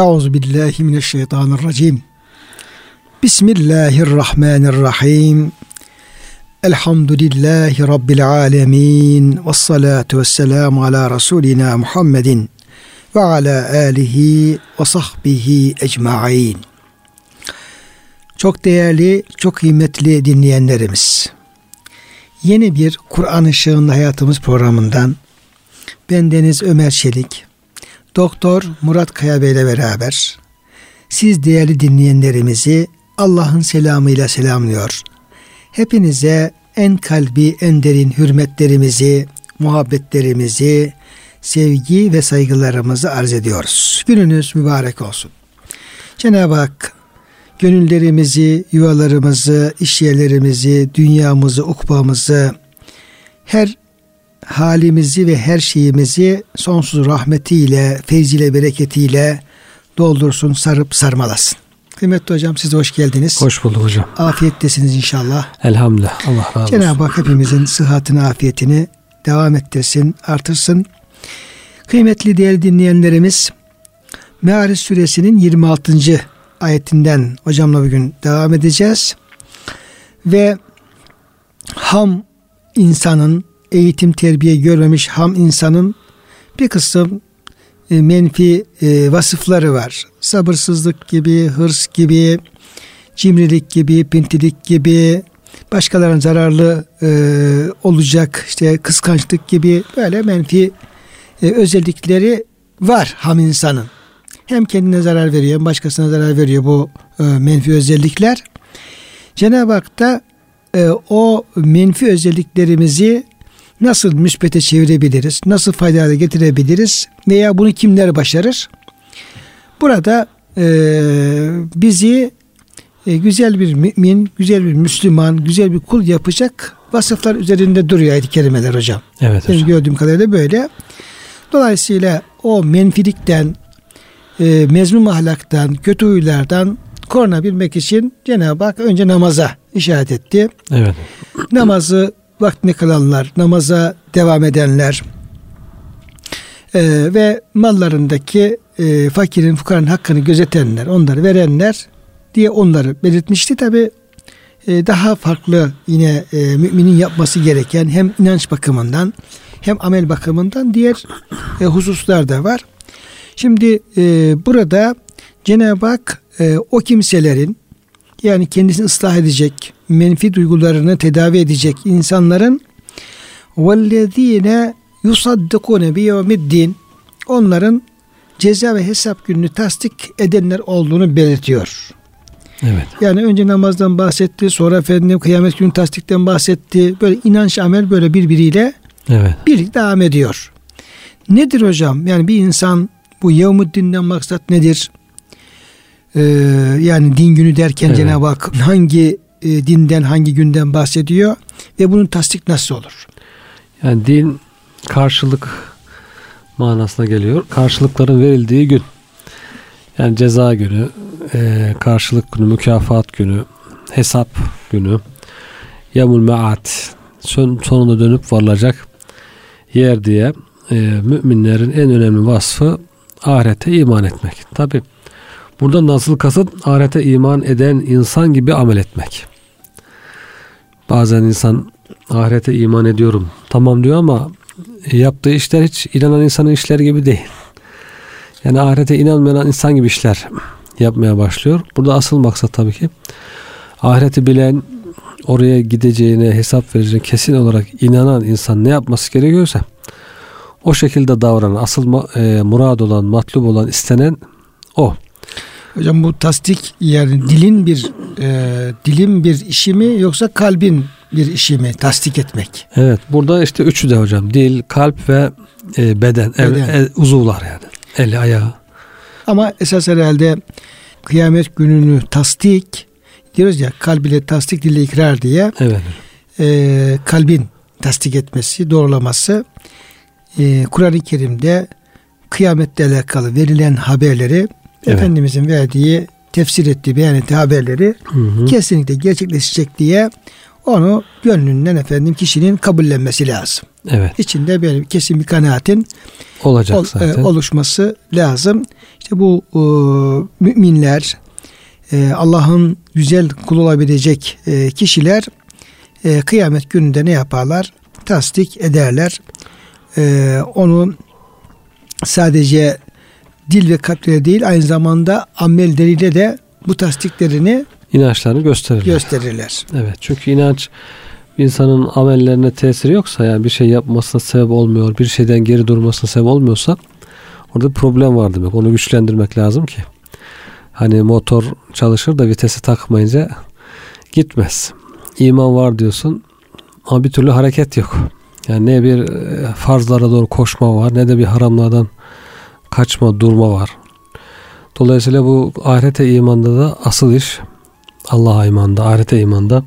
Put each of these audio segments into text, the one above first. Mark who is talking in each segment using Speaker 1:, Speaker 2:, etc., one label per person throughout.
Speaker 1: Euzu billahi mineşşeytanirracim. Bismillahirrahmanirrahim. Elhamdülillahi rabbil alamin. Ves salatu vesselamu ala rasulina Muhammedin ve ala alihi ve sahbihi ecmaîn. Çok değerli, çok kıymetli dinleyenlerimiz. Yeni bir Kur'an ışığında hayatımız programından ben Deniz Ömer Çelik, Doktor Murat Kaya Bey ile beraber siz değerli dinleyenlerimizi Allah'ın selamıyla selamlıyor. Hepinize en kalbi, en derin hürmetlerimizi, muhabbetlerimizi, sevgi ve saygılarımızı arz ediyoruz. Gününüz mübarek olsun. Cenab-ı Hak gönüllerimizi, yuvalarımızı, iş yerlerimizi, dünyamızı, ukbamızı, her halimizi ve her şeyimizi sonsuz rahmetiyle, feyziyle, bereketiyle doldursun, sarıp sarmalasın. Kıymetli hocam siz hoş geldiniz.
Speaker 2: Hoş bulduk hocam.
Speaker 1: Afiyettesiniz inşallah.
Speaker 2: Elhamdülillah. Allah razı olsun.
Speaker 1: Cenab-ı Hak hepimizin sıhhatini, afiyetini devam ettirsin, artırsın. Kıymetli değerli dinleyenlerimiz Meariz suresinin 26. ayetinden hocamla bugün devam edeceğiz. Ve ham insanın eğitim terbiye görmemiş ham insanın bir kısım e, menfi e, vasıfları var. Sabırsızlık gibi, hırs gibi, cimrilik gibi, pintilik gibi, başkalarına zararlı e, olacak işte kıskançlık gibi böyle menfi özellikleri var ham insanın. Hem kendine zarar veriyor hem başkasına zarar veriyor bu menfi özellikler. Cenab-ı Hak da o menfi özelliklerimizi nasıl müspete çevirebiliriz, nasıl faydalı getirebiliriz veya bunu kimler başarır? Burada e, bizi e, güzel bir mümin, güzel bir Müslüman, güzel bir kul yapacak vasıflar üzerinde duruyor ayet-i kerimeler hocam.
Speaker 2: Evet
Speaker 1: Benim
Speaker 2: hocam.
Speaker 1: gördüğüm kadarıyla böyle. Dolayısıyla o menfilikten, e, mezmum ahlaktan, kötü huylardan korunabilmek için Cenab-ı Hak önce namaza işaret etti.
Speaker 2: Evet.
Speaker 1: Namazı vaktine kılanlar, namaza devam edenler e, ve mallarındaki e, fakirin, fukaranın hakkını gözetenler, onları verenler diye onları belirtmişti. Tabi e, daha farklı yine e, müminin yapması gereken hem inanç bakımından hem amel bakımından diğer e, hususlar da var. Şimdi e, burada Cenab-ı Hak e, o kimselerin yani kendisini ıslah edecek, menfi duygularını tedavi edecek insanların vellezine yusaddikune bi yevmiddin onların ceza ve hesap gününü tasdik edenler olduğunu belirtiyor.
Speaker 2: Evet.
Speaker 1: Yani önce namazdan bahsetti, sonra efendim kıyamet günü tasdikten bahsetti. Böyle inanç amel böyle birbiriyle
Speaker 2: evet.
Speaker 1: bir devam ediyor. Nedir hocam? Yani bir insan bu yevmuddin'den maksat nedir? Ee, yani din günü derken
Speaker 2: Evet.
Speaker 1: Cenab-ı Hak hangi e, dinden hangi günden bahsediyor ve bunun tasdik nasıl olur?
Speaker 2: Yani din karşılık manasına geliyor. Karşılıkların verildiği gün. Yani ceza günü, e, karşılık günü, mükafat günü, hesap günü, yamul me'at, son, sonunda dönüp varılacak yer diye e, müminlerin en önemli vasfı ahirete iman etmek. Tabi burada nasıl kasıt ahirete iman eden insan gibi amel etmek. Bazen insan ahirete iman ediyorum tamam diyor ama yaptığı işler hiç inanan insanın işleri gibi değil. Yani ahirete inanmayan insan gibi işler yapmaya başlıyor. Burada asıl maksat tabii ki ahireti bilen oraya gideceğine hesap vereceğine kesin olarak inanan insan ne yapması gerekiyorsa o şekilde davranan asıl e, murad olan matlub olan istenen o.
Speaker 1: Hocam bu tasdik yani dilin bir e, dilin bir işi mi yoksa kalbin bir işi mi tasdik etmek?
Speaker 2: Evet burada işte üçü de hocam dil, kalp ve e, beden,
Speaker 1: Beden.
Speaker 2: el- uzuvlar yani. Eli, ayağı.
Speaker 1: Ama esas herhalde kıyamet gününü tasdik diyoruz ya kalb ile tasdik dille ikrar diye
Speaker 2: Evet.
Speaker 1: e, kalbin tasdik etmesi, doğrulaması e, Kur'an-ı Kerim'de kıyametle alakalı verilen haberleri
Speaker 2: Evet.
Speaker 1: Efendimizin verdiği tefsir ettiği beyan ettiği haberleri
Speaker 2: Hı hı.
Speaker 1: kesinlikle gerçekleşecek diye onu gönlünden efendim kişinin kabullenmesi lazım.
Speaker 2: Evet.
Speaker 1: İçinde böyle kesin bir kanaatin
Speaker 2: olacak
Speaker 1: ol,
Speaker 2: zaten.
Speaker 1: E, oluşması lazım. İşte bu e, müminler e, Allah'ın güzel kul olabilecek e, kişiler e, kıyamet gününde ne yaparlar? Tasdik ederler. E, onu sadece dil ve kalple değil aynı zamanda amelleriyle de bu tasdiklerini
Speaker 2: İnançlarını gösterirler.
Speaker 1: gösterirler.
Speaker 2: Evet. Çünkü inanç insanın amellerine tesiri yoksa yani bir şey yapmasına sebep olmuyor, bir şeyden geri durmasına sebep olmuyorsa orada problem var demek. Onu güçlendirmek lazım ki. Hani motor çalışır da vitesi takmayınca gitmez. İman var diyorsun ama bir türlü hareket yok. Yani ne bir e, farzlara doğru koşma var ne de bir haramlardan kaçma durma var. Dolayısıyla bu ahirete imanda da asıl iş Allah'a imanda, ahirete imanda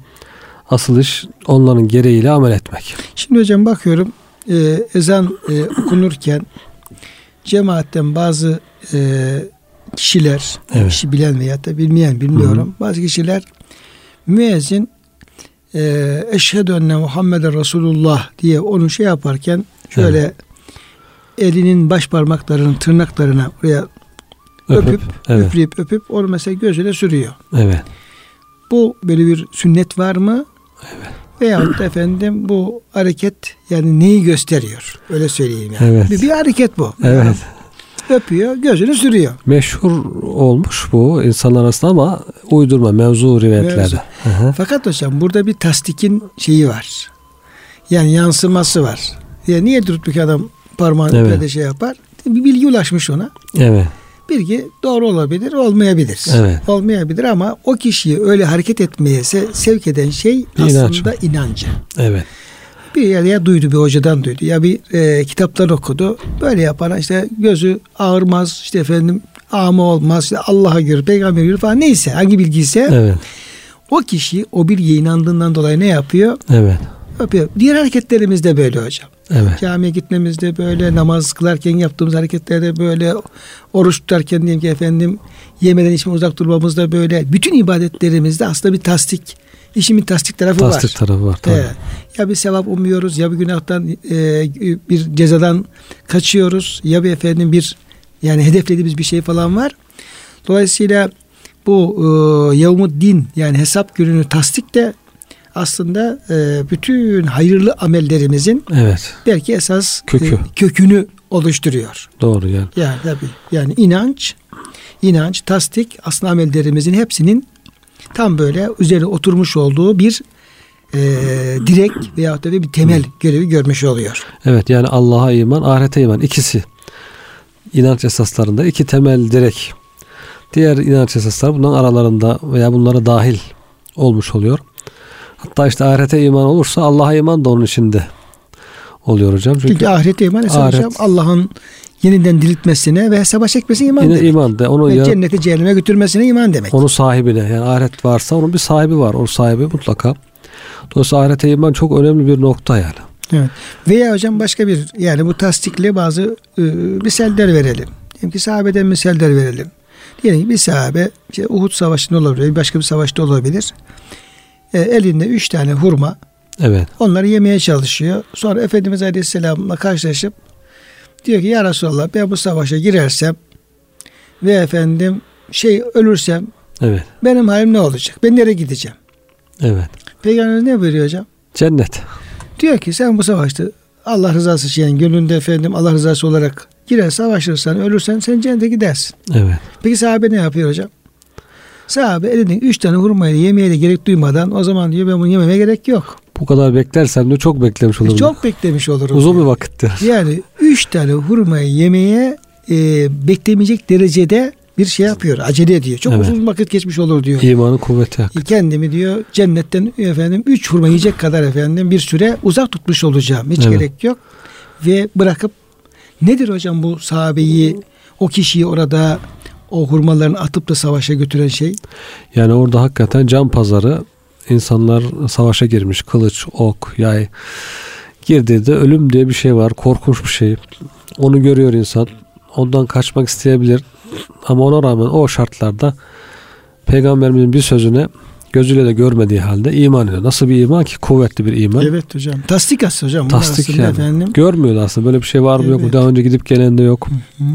Speaker 2: asıl iş onların gereğiyle amel etmek.
Speaker 1: Şimdi hocam bakıyorum e, ezan e, okunurken cemaatten bazı e, kişiler,
Speaker 2: Evet.
Speaker 1: kişi bilen veya da bilmeyen bilmiyorum. Bazı kişiler müezzin e, eşhedü enne Muhammeden Resulullah diye onu şey yaparken şöyle elinin baş parmaklarının tırnaklarına buraya
Speaker 2: Öpüp,
Speaker 1: öpüp,
Speaker 2: evet,
Speaker 1: üfleyip öpüp onu mesela gözüne sürüyor.
Speaker 2: evet,
Speaker 1: Bu böyle bir sünnet var mı? Evet. Veyahut da efendim bu hareket yani neyi gösteriyor? Öyle söyleyeyim yani.
Speaker 2: Evet.
Speaker 1: Bir, bir hareket bu.
Speaker 2: evet.
Speaker 1: Öpüyor, gözünü sürüyor.
Speaker 2: Meşhur olmuş bu insanlar arasında ama uydurma mevzu rivayetlerde.
Speaker 1: Fakat hocam burada bir tasdikin şeyi var. Yani yansıması var. Ya niye durup bir adam parmağını
Speaker 2: Evet.
Speaker 1: böyle şey yapar? Bir bilgi ulaşmış ona.
Speaker 2: Evet,
Speaker 1: Bilgi doğru olabilir, olmayabilir.
Speaker 2: Evet.
Speaker 1: Olmayabilir ama o kişiyi öyle hareket etmeye se- sevk eden şey
Speaker 2: inanç
Speaker 1: aslında inancı.
Speaker 2: evet,
Speaker 1: Bir yer ya duydu bir hocadan duydu ya bir e, kitaptan okudu. Böyle yapana işte gözü ağırmaz işte efendim ama olmaz işte Allah'a göre peygamber göre falan neyse hangi bilgiyse
Speaker 2: evet,
Speaker 1: o kişi o bilgiye inandığından dolayı ne yapıyor?
Speaker 2: evet,
Speaker 1: Yapıyor. Diğer hareketlerimiz de böyle hocam.
Speaker 2: Evet,
Speaker 1: Camiye gitmemizde böyle, namaz kılarken yaptığımız hareketlerde böyle, oruç tutarken diyelim ki efendim yemeden içme uzak durmamızda böyle. Bütün ibadetlerimizde aslında bir tasdik, işin bir tasdik tarafı var.
Speaker 2: tasdik tarafı var tabii.
Speaker 1: Evet. Ya bir sevap umuyoruz ya bir günahtan e, bir cezadan kaçıyoruz ya bir efendim bir yani hedeflediğimiz bir şey falan var. Dolayısıyla bu e, yevmuddin yani hesap gününü tasdik de aslında e, bütün hayırlı amellerimizin
Speaker 2: Evet,
Speaker 1: belki esas
Speaker 2: Kökü.
Speaker 1: e, kökünü oluşturuyor.
Speaker 2: doğru yani.
Speaker 1: Yani tabii yani inanç, inanç, tasdik aslında amellerimizin hepsinin tam böyle üzerine oturmuş olduğu bir e, direk veyahut da bir temel görevi görmüş oluyor.
Speaker 2: Evet yani Allah'a iman, ahirete iman ikisi inanç esaslarında iki temel direk. Diğer inanç esasları bunların aralarında veya bunlara dahil olmuş oluyor. Hatta işte ahirete iman olursa Allah'a iman da onun içinde oluyor hocam. Çünkü,
Speaker 1: Çünkü ahirete iman esas
Speaker 2: ahiret-
Speaker 1: hocam Allah'ın yeniden diriltmesine ve hesaba çekmesine iman
Speaker 2: yine
Speaker 1: demek.
Speaker 2: iman da onu
Speaker 1: Ve
Speaker 2: ya-
Speaker 1: cennete cehenneme götürmesine iman demek.
Speaker 2: onun sahibine yani ahiret varsa onun bir sahibi var. O sahibi mutlaka. Dolayısıyla ahirete iman çok önemli bir nokta yani.
Speaker 1: Evet. Veya hocam başka bir yani bu tasdikle bazı e, misaller verelim. Diyelim ki sahabeden misaller verelim. Diyelim ki bir sahabe işte Uhud savaşında olabilir, başka bir savaşta olabilir. E, elinde üç tane hurma
Speaker 2: Evet.
Speaker 1: onları yemeye çalışıyor. Sonra Efendimiz Aleyhisselam'la karşılaşıp diyor ki ya Resulallah ben bu savaşa girersem ve efendim şey ölürsem
Speaker 2: Evet.
Speaker 1: benim halim ne olacak? Ben nereye gideceğim?
Speaker 2: Evet.
Speaker 1: Peygamberimiz ne buyuruyor hocam?
Speaker 2: Cennet.
Speaker 1: Diyor ki sen bu savaşta Allah rızası için yani gönlünde efendim Allah rızası olarak girer savaşırsan ölürsen sen cennete gidersin.
Speaker 2: Evet.
Speaker 1: Peki sahabe ne yapıyor hocam? Sahabe elinde üç tane hurmayı yemeye de gerek duymadan o zaman diyor ben bunu yememe gerek yok.
Speaker 2: Bu kadar beklersem de çok beklemiş olurum.
Speaker 1: Çok beklemiş olurum.
Speaker 2: Uzun bir
Speaker 1: diyor.
Speaker 2: vakit diyor.
Speaker 1: Yani üç tane hurmayı yemeye e, beklemeyecek derecede bir şey yapıyor. Acele ediyor. Çok
Speaker 2: Evet.
Speaker 1: uzun vakit geçmiş olur diyor.
Speaker 2: İmanın kuvveti hak.
Speaker 1: Kendimi diyor cennetten efendim üç hurma yiyecek kadar efendim bir süre uzak tutmuş olacağım. Hiç
Speaker 2: Evet.
Speaker 1: gerek yok. Ve bırakıp nedir hocam bu sahabeyi o kişiyi orada o hurmalarını atıp da savaşa götüren şey?
Speaker 2: Yani orada hakikaten can pazarı insanlar savaşa girmiş. Kılıç, ok, yay. Girdiğinde ölüm diye bir şey var. Korkunç bir şey. Onu görüyor insan. Ondan kaçmak isteyebilir. Ama ona rağmen o şartlarda Peygamberimizin bir sözüne gözüyle de görmediği halde iman ediyor. Nasıl bir iman ki? Kuvvetli bir iman.
Speaker 1: Evet hocam. Tasdik aslında hocam.
Speaker 2: Tasdik yani.
Speaker 1: Efendim.
Speaker 2: Görmüyordu aslında. Böyle bir şey var mı evet. yok mu? Daha önce gidip gelen de yok. Hı hı.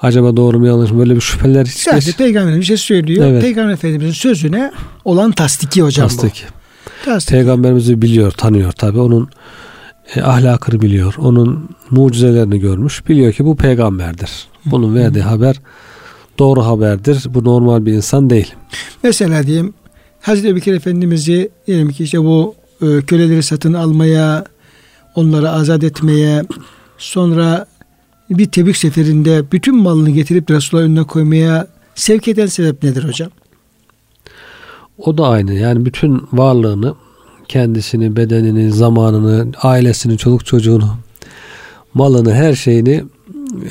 Speaker 2: Acaba doğru mu yanlış mı? Böyle bir şüpheler hiç
Speaker 1: Sadece geç... Peygamberimiz bir şey söylüyor. Evet. Peygamber Efendimizin sözüne olan tasdiki hocam tasdik.
Speaker 2: bu. Tasdik. Peygamberimizi biliyor, tanıyor tabi. Onun e, ahlakını biliyor. Onun mucizelerini görmüş. Biliyor ki bu peygamberdir. Bunun verdiği hı hı. haber doğru haberdir. Bu normal bir insan değil.
Speaker 1: Mesela diyeyim Hazreti Ebubekir Efendimiz'i diyelim ki işte bu e, köleleri satın almaya, onları azat etmeye, sonra bir Tebük seferinde bütün malını getirip Resulullah'ın önüne koymaya sevk eden sebep nedir hocam?
Speaker 2: O da aynı. Yani bütün varlığını, kendisini, bedenini, zamanını, ailesini, çoluk çocuğunu, malını, her şeyini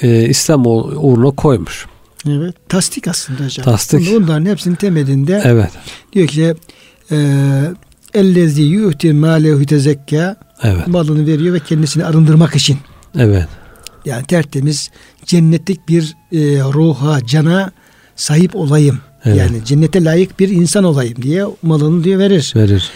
Speaker 2: e, İslam uğruna koymuş.
Speaker 1: Evet. Tasdik aslında hocam.
Speaker 2: Tasdik.
Speaker 1: Bunların hepsinin temelinde
Speaker 2: evet.
Speaker 1: diyor ki e, ellezi yu'ti mâlehu tezekka evet. malını veriyor ve kendisini arındırmak için.
Speaker 2: Evet.
Speaker 1: Yani tertemiz cennetlik bir e, ruha, cana sahip olayım. Evet. Yani cennete layık bir insan olayım diye malını diyor verir.
Speaker 2: Verir.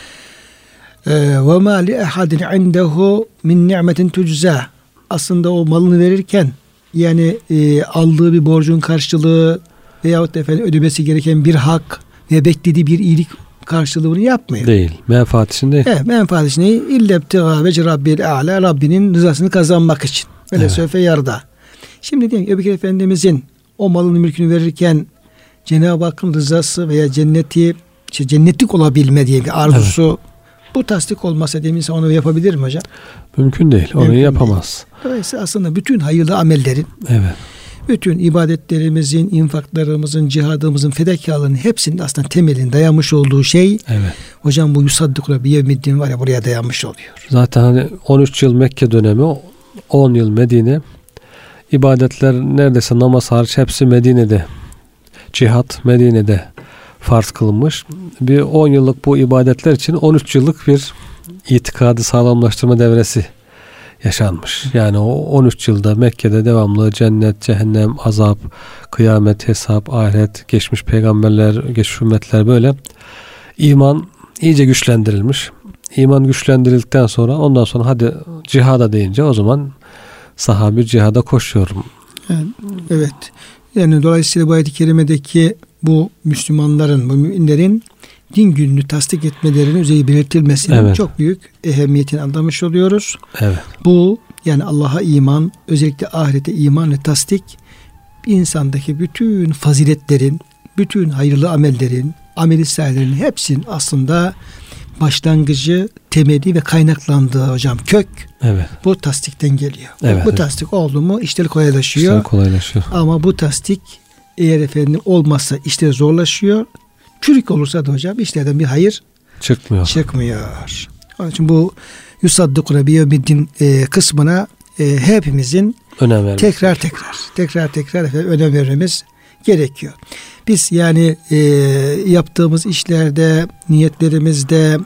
Speaker 1: E, ve ma li ahadin indehu min ni'metin tujza. Aslında o malını verirken yani e, aldığı bir borcun karşılığı veyahut da efendim ödemesi gereken bir hak ve beklediği bir iyilik karşılığı bunu yapmıyor.
Speaker 2: Değil. Menfaat için değil.
Speaker 1: Evet, menfaat için değil. İllebtiga vece rabbil a'la Rabbinin rızasını kazanmak için. Böyle evet. söfe yarda. Şimdi diyelim Ebu Efendimizin o malını mülkünü verirken Cenab-ı Hakk'ın rızası veya cenneti işte cennetlik olabilme diye bir arzusu evet. bu tasdik olmasa demin onu yapabilir mi hocam?
Speaker 2: Mümkün değil. Onu Mümkün yapamaz.
Speaker 1: Değil. Dolayısıyla aslında bütün hayırlı amellerin
Speaker 2: evet.
Speaker 1: bütün ibadetlerimizin, infaklarımızın, cihadımızın, fedakarlığının hepsinin aslında temelin dayanmış olduğu şey
Speaker 2: evet.
Speaker 1: hocam bu yusaddikule bir yevmiddin var ya buraya dayanmış oluyor.
Speaker 2: Zaten hani 13 yıl Mekke dönemi 10 yıl Medine ibadetler neredeyse namaz hariç hepsi Medine'de. Cihat Medine'de farz kılınmış. Bir 10 yıllık bu ibadetler için 13 yıllık bir itikadı sağlamlaştırma devresi yaşanmış. Yani o 13 yılda Mekke'de devamlı cennet, cehennem, azap, kıyamet, hesap, ahiret, geçmiş peygamberler, geçmiş ümmetler böyle iman iyice güçlendirilmiş. İman güçlendirildikten sonra ondan sonra hadi cihada deyince o zaman sahabi cihada koşuyorum.
Speaker 1: Evet. Yani dolayısıyla bu ayet-i kerimedeki bu Müslümanların, bu müminlerin din gününü tasdik etmelerinin üzeri belirtilmesinin evet. çok büyük ehemmiyetini anlamış oluyoruz.
Speaker 2: Evet.
Speaker 1: Bu yani Allah'a iman, özellikle ahirete iman ve tasdik insandaki bütün faziletlerin, bütün hayırlı amellerin, ameli sayelerin hepsinin aslında başlangıcı, temeli ve kaynaklandığı hocam kök
Speaker 2: evet.
Speaker 1: bu tasdikten geliyor.
Speaker 2: Evet,
Speaker 1: bu
Speaker 2: evet.
Speaker 1: tasdik oldu mu işler kolaylaşıyor.
Speaker 2: İşler kolaylaşıyor.
Speaker 1: Ama bu tasdik eğer efendim olmazsa işler zorlaşıyor. Çürük olursa da hocam işlerden bir hayır
Speaker 2: çıkmıyor.
Speaker 1: Çıkmıyor. Onun için bu yusaddukuna biyevmiddin e, kısmına e, hepimizin
Speaker 2: önem vermemiz.
Speaker 1: tekrar tekrar tekrar tekrar efendim, önem vermemiz gerekiyor. Biz yani e, yaptığımız işlerde, niyetlerimizde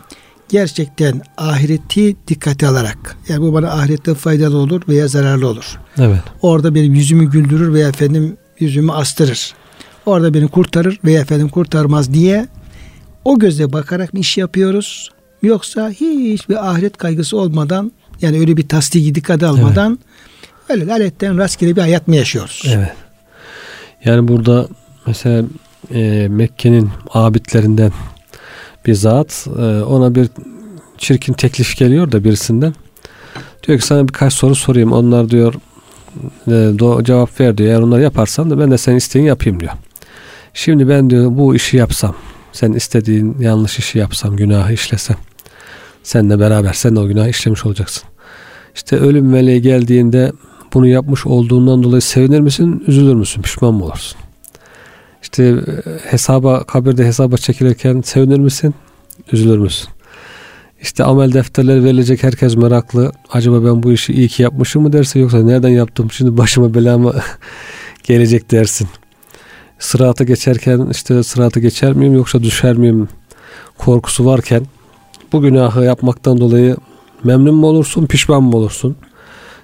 Speaker 1: gerçekten ahireti dikkate alarak yani bu bana ahirette faydalı olur veya zararlı olur.
Speaker 2: Evet.
Speaker 1: Orada benim yüzümü güldürür veya efendim yüzümü astırır orada beni kurtarır veya efendim kurtarmaz diye o gözle bakarak mı iş yapıyoruz? Yoksa hiçbir ahiret kaygısı olmadan yani öyle bir tasdiki dikkate almadan evet. öyle galetten rastgele bir hayat mı yaşıyoruz?
Speaker 2: Evet. Yani burada mesela e, Mekke'nin abidlerinden bir zat e, ona bir çirkin teklif geliyor da birisinden. Diyor ki sana birkaç soru sorayım. Onlar diyor e, cevap ver diyor. Eğer onları yaparsan da ben de senin isteğini yapayım diyor. Şimdi ben diyor bu işi yapsam, sen istediğin yanlış işi yapsam, günahı işlesem, seninle beraber sen de o günahı işlemiş olacaksın. İşte ölüm meleği geldiğinde bunu yapmış olduğundan dolayı sevinir misin, üzülür müsün, pişman mı olursun? İşte e, hesaba, kabirde hesaba çekilirken sevinir misin, üzülür müsün? İşte amel defterleri verilecek herkes meraklı. Acaba ben bu işi iyi ki yapmışım mı derse yoksa nereden yaptım şimdi başıma bela mı gelecek dersin sırata geçerken işte sırata geçer miyim yoksa düşer miyim korkusu varken bu günahı yapmaktan dolayı memnun mu olursun pişman mı olursun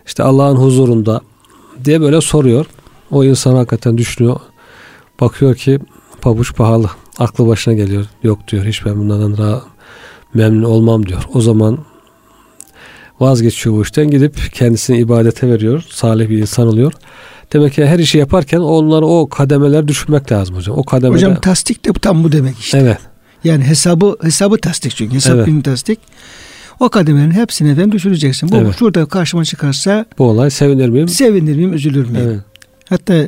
Speaker 2: işte Allah'ın huzurunda diye böyle soruyor o insan hakikaten düşünüyor bakıyor ki pabuç pahalı Aklı başına geliyor. Yok diyor hiç ben bundan daha memnun olmam diyor. O zaman vazgeçiyor bu işten gidip kendisini ibadete veriyor. Salih bir insan oluyor. Demek ki her işi yaparken onları o kademeler düşünmek lazım hocam. O kademeler...
Speaker 1: Hocam tasdik de tam bu demek işte.
Speaker 2: Evet.
Speaker 1: Yani hesabı hesabı tasdik çünkü. Hesap
Speaker 2: Evet.
Speaker 1: evet. tasdik. O kademelerin hepsini efendim düşüreceksin. Bu
Speaker 2: Evet.
Speaker 1: şurada karşıma çıkarsa
Speaker 2: Bu olay sevinir miyim?
Speaker 1: sevinir miyim, üzülür müyüm?
Speaker 2: Evet.
Speaker 1: Hatta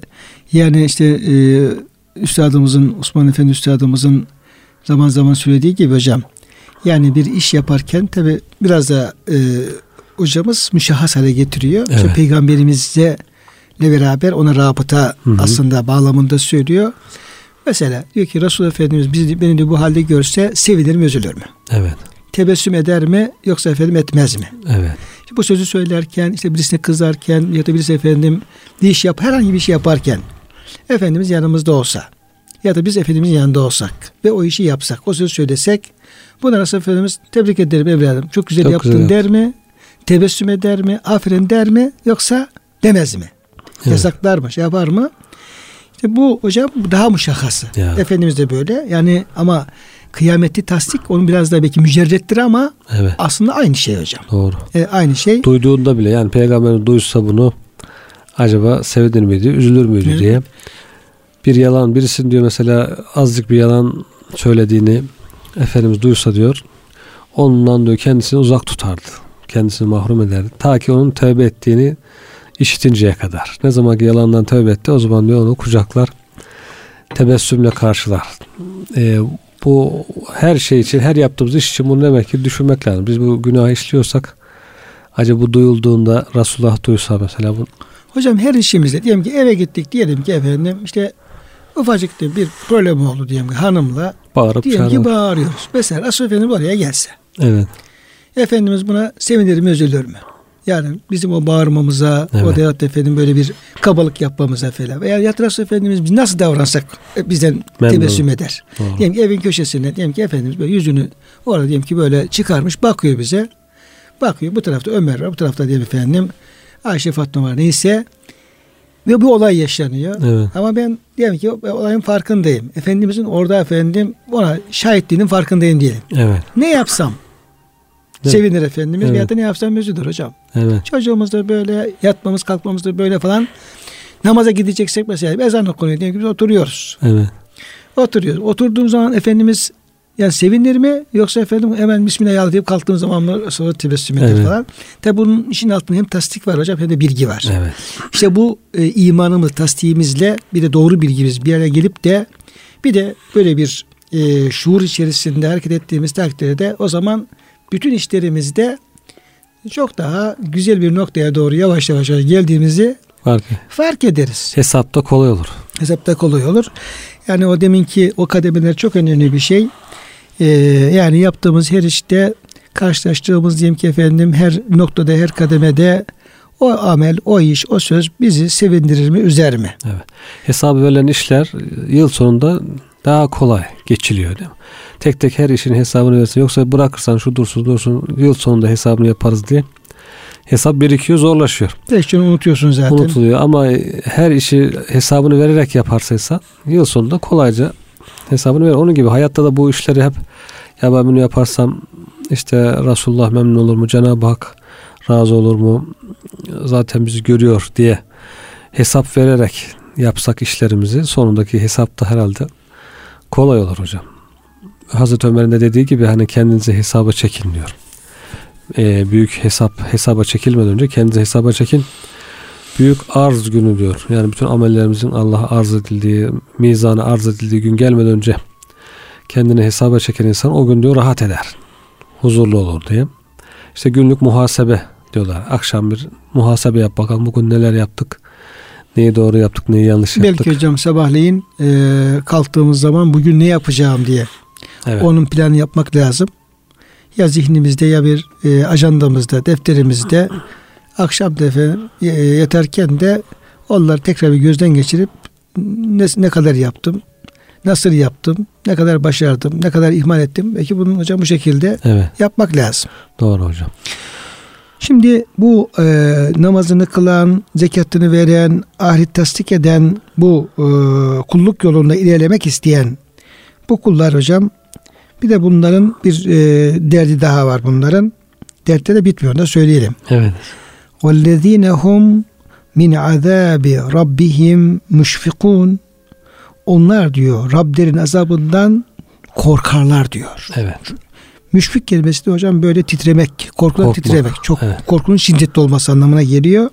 Speaker 1: yani işte e, üstadımızın Osman Efendi üstadımızın zaman zaman söylediği gibi hocam yani bir iş yaparken tabi biraz da e, hocamız müşahhas hale getiriyor. İşte
Speaker 2: Evet.
Speaker 1: Peygamberimizle beraber ona rabıta
Speaker 2: Hı hı.
Speaker 1: aslında bağlamında söylüyor. Mesela diyor ki Resul Efendimiz bizi, beni diyor bu halde görse sevinir mi üzülür mü?
Speaker 2: Evet.
Speaker 1: Tebessüm eder mi yoksa efendim etmez mi?
Speaker 2: Evet.
Speaker 1: İşte bu sözü söylerken işte birisine kızarken ya da birisi efendim bir iş yap herhangi bir şey yaparken Efendimiz yanımızda olsa ya da biz Efendimizin yanında olsak ve o işi yapsak o sözü söylesek buna Resul Efendimiz tebrik ederim evladım çok güzel
Speaker 2: Çok
Speaker 1: yaptın
Speaker 2: güzel
Speaker 1: der mi? Tebessüm eder mi? Aferin der mi? Yoksa demez mi?
Speaker 2: Evet.
Speaker 1: Yasaklar mı? Şey yapar mı? İşte bu hocam daha muşahhası.
Speaker 2: Ya.
Speaker 1: Efendimiz de böyle. Yani ama kıyameti tasdik onun biraz da belki mücerrettir ama
Speaker 2: Evet.
Speaker 1: aslında aynı şey hocam.
Speaker 2: Doğru.
Speaker 1: E, aynı şey.
Speaker 2: Duyduğunda bile yani peygamber duysa bunu acaba sevinir miydi, üzülür müydü
Speaker 1: Evet.
Speaker 2: diye. Bir yalan, birisinin diyor mesela azıcık bir yalan söylediğini Efendimiz duysa diyor ondan diyor kendisini uzak tutardı. Kendisini mahrum ederdi. Ta ki onun tövbe ettiğini işitinceye kadar. Ne zaman ki yalandan tövbe etti o zaman diyor onu kucaklar tebessümle karşılar. Ee, bu her şey için, her yaptığımız iş için bunu demek ki düşünmek lazım. Biz bu günah işliyorsak acaba bu duyulduğunda Resulullah duysa mesela bu
Speaker 1: Hocam her işimizde diyelim ki eve gittik diyelim ki efendim işte ufacık bir problem oldu diyelim ki hanımla
Speaker 2: bağırıp
Speaker 1: diyelim ki
Speaker 2: çağırır.
Speaker 1: bağırıyoruz. Mesela Resul Efendimiz oraya gelse.
Speaker 2: Evet.
Speaker 1: Efendimiz buna sevinir mi üzülür mü? Yani bizim o bağırmamıza, o
Speaker 2: Evet.
Speaker 1: da efendim böyle bir kabalık yapmamıza falan. Veya ya Resul Efendimiz biz nasıl davransak e, bizden
Speaker 2: Memnun.
Speaker 1: tebessüm eder.
Speaker 2: Doğru.
Speaker 1: Diyelim ki evin köşesinde diyelim ki Efendimiz böyle yüzünü orada diyelim ki böyle çıkarmış bakıyor bize. Bakıyor bu tarafta Ömer var bu tarafta diyelim efendim Ayşe Fatma var neyse. Ve bu olay yaşanıyor.
Speaker 2: Evet.
Speaker 1: Ama ben diyelim ki o- olayın farkındayım. Efendimizin orada efendim ona şahitliğinin farkındayım diyelim.
Speaker 2: Evet.
Speaker 1: Ne yapsam?
Speaker 2: Evet.
Speaker 1: Sevinir Efendimiz
Speaker 2: Evet.
Speaker 1: veya da ne yapsam üzülür hocam.
Speaker 2: Evet.
Speaker 1: Çocuğumuz da böyle yatmamız kalkmamız da böyle falan. Namaza gideceksek mesela ezan okunuyor diyelim ki biz oturuyoruz.
Speaker 2: Evet.
Speaker 1: Oturuyoruz. Oturduğum zaman Efendimiz yani sevinir mi yoksa efendim hemen Bismillah deyip kalktığım zaman mı sonra tebessüm eder
Speaker 2: Evet.
Speaker 1: falan. Tabi bunun işin altında hem tasdik var hocam hem de bilgi var.
Speaker 2: Evet.
Speaker 1: İşte bu e, imanımız, tasdiğimizle bir de doğru bilgimiz bir araya gelip de bir de böyle bir e, şuur içerisinde hareket ettiğimiz takdirde o zaman bütün işlerimizde çok daha güzel bir noktaya doğru yavaş yavaş geldiğimizi
Speaker 2: Var ki
Speaker 1: fark ederiz.
Speaker 2: hesapta kolay olur.
Speaker 1: Hesapta kolay olur. Yani o deminki o kademeler çok önemli bir şey. Ee, yani yaptığımız her işte karşılaştığımız diyelim ki efendim her noktada her kademede o amel, o iş, o söz bizi sevindirir mi, üzer mi?
Speaker 2: Evet. Hesabı verilen işler yıl sonunda daha kolay geçiliyor değil mi? Tek tek her işin hesabını versin. Yoksa bırakırsan şu dursun dursun yıl sonunda hesabını yaparız diye hesap birikiyor zorlaşıyor.
Speaker 1: Gün unutuyorsun zaten.
Speaker 2: Unutuluyor ama her işi hesabını vererek yaparsa insan yıl sonunda kolayca hesabını verir. Onun gibi hayatta da bu işleri hep ya ben bunu yaparsam işte Resulullah memnun olur mu? Cenab-ı Hak razı olur mu? Zaten bizi görüyor diye hesap vererek yapsak işlerimizi sonundaki hesapta herhalde kolay olur hocam. Hazreti Ömer'in de dediği gibi hani kendinize hesaba çekin diyor. Ee, büyük hesap hesaba çekilmeden önce kendinize hesaba çekin. Büyük arz günü diyor. Yani bütün amellerimizin Allah'a arz edildiği, mizana arz edildiği gün gelmeden önce kendini hesaba çeken insan o gün diyor rahat eder. Huzurlu olur diye. İşte günlük muhasebe diyorlar. Akşam bir muhasebe yap bakalım bugün neler yaptık. Neyi doğru yaptık, neyi yanlış yaptık.
Speaker 1: Belki hocam sabahleyin e, kalktığımız zaman bugün ne yapacağım diye
Speaker 2: evet.
Speaker 1: onun planı yapmak lazım. Ya zihnimizde ya bir e, ajandamızda, defterimizde akşam da efendim e, yatarken de onları tekrar bir gözden geçirip ne, ne kadar yaptım, nasıl yaptım, ne kadar başardım, ne kadar ihmal ettim. Belki bunu hocam bu şekilde
Speaker 2: evet.
Speaker 1: yapmak lazım.
Speaker 2: Doğru hocam.
Speaker 1: Şimdi bu e, namazını kılan, zekatını veren, ahiret tasdik eden, bu e, kulluk yolunda ilerlemek isteyen Bu kullar hocam bir de bunların bir e, derdi daha var bunların. Dertte de bitmiyor da söyleyelim.
Speaker 2: Evet.
Speaker 1: وَالَّذ۪ينَ هُمْ min azabi rabbihim müşfikun. Onlar diyor Rablerin azabından korkarlar diyor.
Speaker 2: Evet.
Speaker 1: Müşfik kelimesi de hocam böyle titremek, korkudan
Speaker 2: Korkmak.
Speaker 1: titremek. Çok
Speaker 2: Evet.
Speaker 1: korkunun şiddetli olması anlamına geliyor.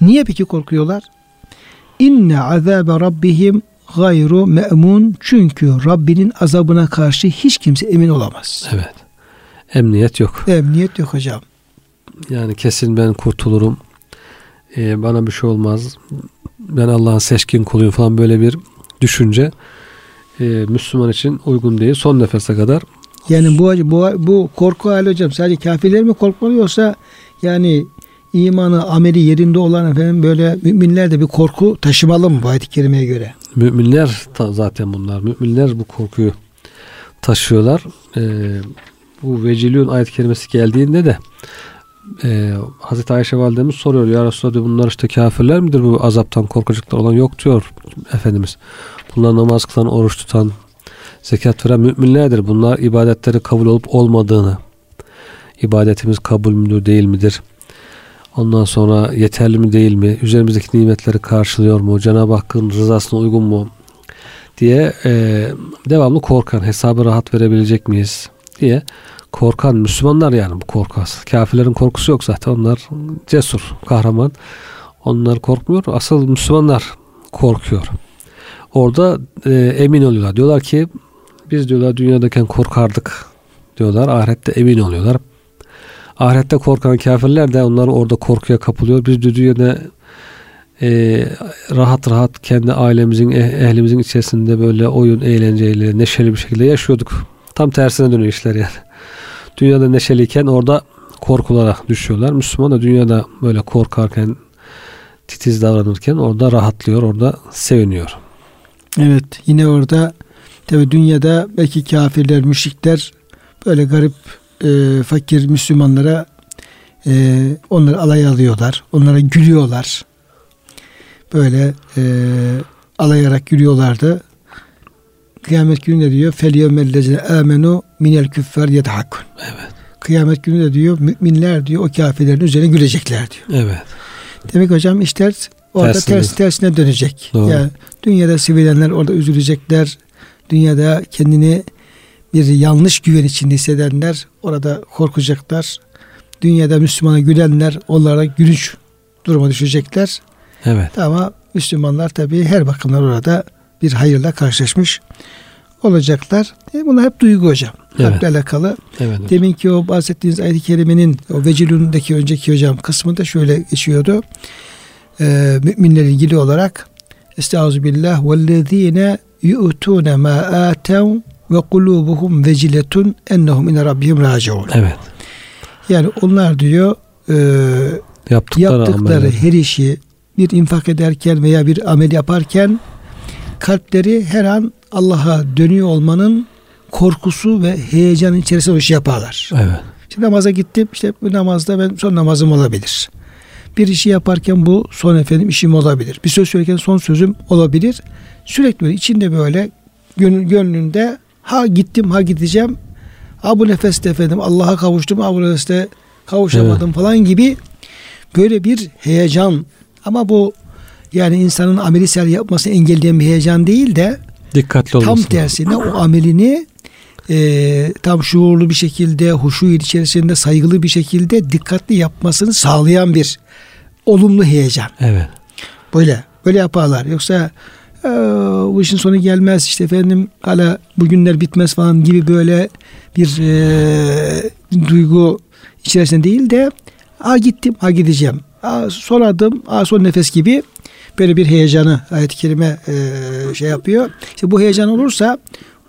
Speaker 1: Niye peki korkuyorlar? İnne azabe rabbihim gayru me'mun. Çünkü Rabbinin azabına karşı hiç kimse emin olamaz.
Speaker 2: Evet. Emniyet yok.
Speaker 1: Emniyet yok hocam.
Speaker 2: Yani kesin ben kurtulurum. Ee, bana bir şey olmaz. Ben Allah'ın seçkin kuluyum falan böyle bir düşünce e, Müslüman için uygun değil. Son nefese kadar
Speaker 1: Yani bu bu bu korku hali hocam sadece kafirler mi korkmalı yoksa yani imanı, ameli yerinde olan efendim böyle müminler de bir korku taşımalı mı bu ayet-i kerimeye göre?
Speaker 2: müminler zaten bunlar. Müminler bu korkuyu taşıyorlar. Ee, bu vecilün ayet kelimesi geldiğinde de e, Hazreti Ayşe validemiz soruyor ya Resulallah diyor, bunlar işte kafirler midir bu azaptan korkacaklar olan yok diyor Efendimiz. Bunlar namaz kılan, oruç tutan, zekat veren müminlerdir. Bunlar ibadetleri kabul olup olmadığını, ibadetimiz kabul müdür değil midir? Ondan sonra yeterli mi değil mi? Üzerimizdeki nimetleri karşılıyor mu? Cenab-ı Hakk'ın rızasına uygun mu? diye e, devamlı korkan, hesabı rahat verebilecek miyiz diye korkan Müslümanlar yani bu korkaz. Kafirlerin korkusu yok zaten. Onlar cesur, kahraman. Onlar korkmuyor. Asıl Müslümanlar korkuyor. Orada e, emin oluyorlar. Diyorlar ki biz diyorlar dünyadayken korkardık diyorlar. Ahirette emin oluyorlar. Ahirette korkan kafirler de onlar orada korkuya kapılıyor. Biz dünyada e, rahat rahat kendi ailemizin, eh- ehlimizin içerisinde böyle oyun, eğlenceyle, neşeli bir şekilde yaşıyorduk. Tam tersine dönüyor işler yani. Dünyada neşeliyken orada korkulara düşüyorlar. Müslüman da dünyada böyle korkarken, titiz davranırken orada rahatlıyor, orada seviniyor.
Speaker 1: Evet yine orada Tabi dünyada belki kafirler, müşrikler böyle garip e, fakir Müslümanlara e, onları alay alıyorlar. Onlara gülüyorlar. Böyle e, alayarak gülüyorlardı. Kıyamet günü de diyor felyevmellezine amenu minel küffar yedhakun.
Speaker 2: Evet.
Speaker 1: Kıyamet günü de diyor müminler diyor o kafirlerin üzerine gülecekler diyor.
Speaker 2: Evet.
Speaker 1: Demek hocam işler orada ters tersine dönecek.
Speaker 2: Doğru.
Speaker 1: Yani dünyada sevilenler orada üzülecekler. Dünyada kendini bir yanlış güven içinde hissedenler orada korkacaklar. Dünyada Müslümana gülenler onlara gülünç duruma düşecekler.
Speaker 2: Evet.
Speaker 1: Ama Müslümanlar tabii her bakımdan orada bir hayırla karşılaşmış olacaklar. E bunlar hep duygu hocam.
Speaker 2: Evet.
Speaker 1: Kalple alakalı.
Speaker 2: Evet.
Speaker 1: Demin ki o bahsettiğiniz ayet-i kerimenin o vecilundaki önceki hocam kısmında şöyle geçiyordu. Ee, müminlerle ilgili olarak Estağfirullah vellezine yu'tune ma atev ve kulubuhum veciletun ennehum ine rabbihim raciun.
Speaker 2: Evet.
Speaker 1: Yani onlar diyor e,
Speaker 2: Yaptıkları,
Speaker 1: yaptıkları her işi bir infak ederken veya bir amel yaparken kalpleri her an Allah'a dönüyor olmanın korkusu ve heyecanın içerisinde o işi yaparlar.
Speaker 2: Evet.
Speaker 1: İşte namaza gittim. İşte bu namazda ben son namazım olabilir. Bir işi yaparken bu son efendim işim olabilir. Bir söz söylerken son sözüm olabilir. Sürekli böyle içinde böyle gönlünde ha gittim ha gideceğim. Ha bu nefeste efendim Allah'a kavuştum. Ha bu nefeste kavuşamadım falan gibi böyle bir heyecan. Ama bu yani insanın ameli sel yapmasını engelleyen bir heyecan değil de
Speaker 2: Dikkatli olması.
Speaker 1: tam tersine o amelini e, tam şuurlu bir şekilde, huşu içerisinde saygılı bir şekilde dikkatli yapmasını sağlayan bir olumlu heyecan.
Speaker 2: Evet.
Speaker 1: Böyle böyle yaparlar. Yoksa "Aa, bu işin sonu gelmez işte efendim hala bugünler bitmez falan gibi böyle bir e, duygu içerisinde değil de ha gittim ha gideceğim. Ha, son adım ha son nefes gibi böyle bir heyecanı ayet-i kerime e, şey yapıyor. İşte bu heyecan olursa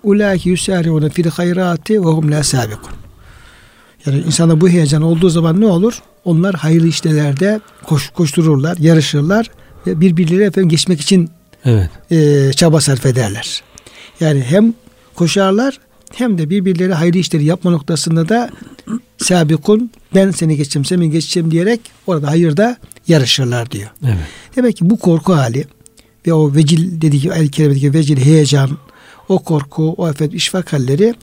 Speaker 1: ulaiki yusari'une fil hayrati ve hum la sabikun. Yani insanda bu heyecan olduğu zaman ne olur? Onlar hayırlı işlerde koş, koştururlar, yarışırlar ve birbirleri efendim geçmek için
Speaker 2: Evet.
Speaker 1: e, çaba sarf ederler. Yani hem koşarlar hem de birbirleri hayırlı işleri yapma noktasında da sabikun ben seni geçeceğim sen beni geçeceğim diyerek orada hayırda yarışırlar diyor.
Speaker 2: Evet.
Speaker 1: Demek ki bu korku hali ve o vecil dediği el kerimedeki vecil heyecan o korku, o efendim işfak halleri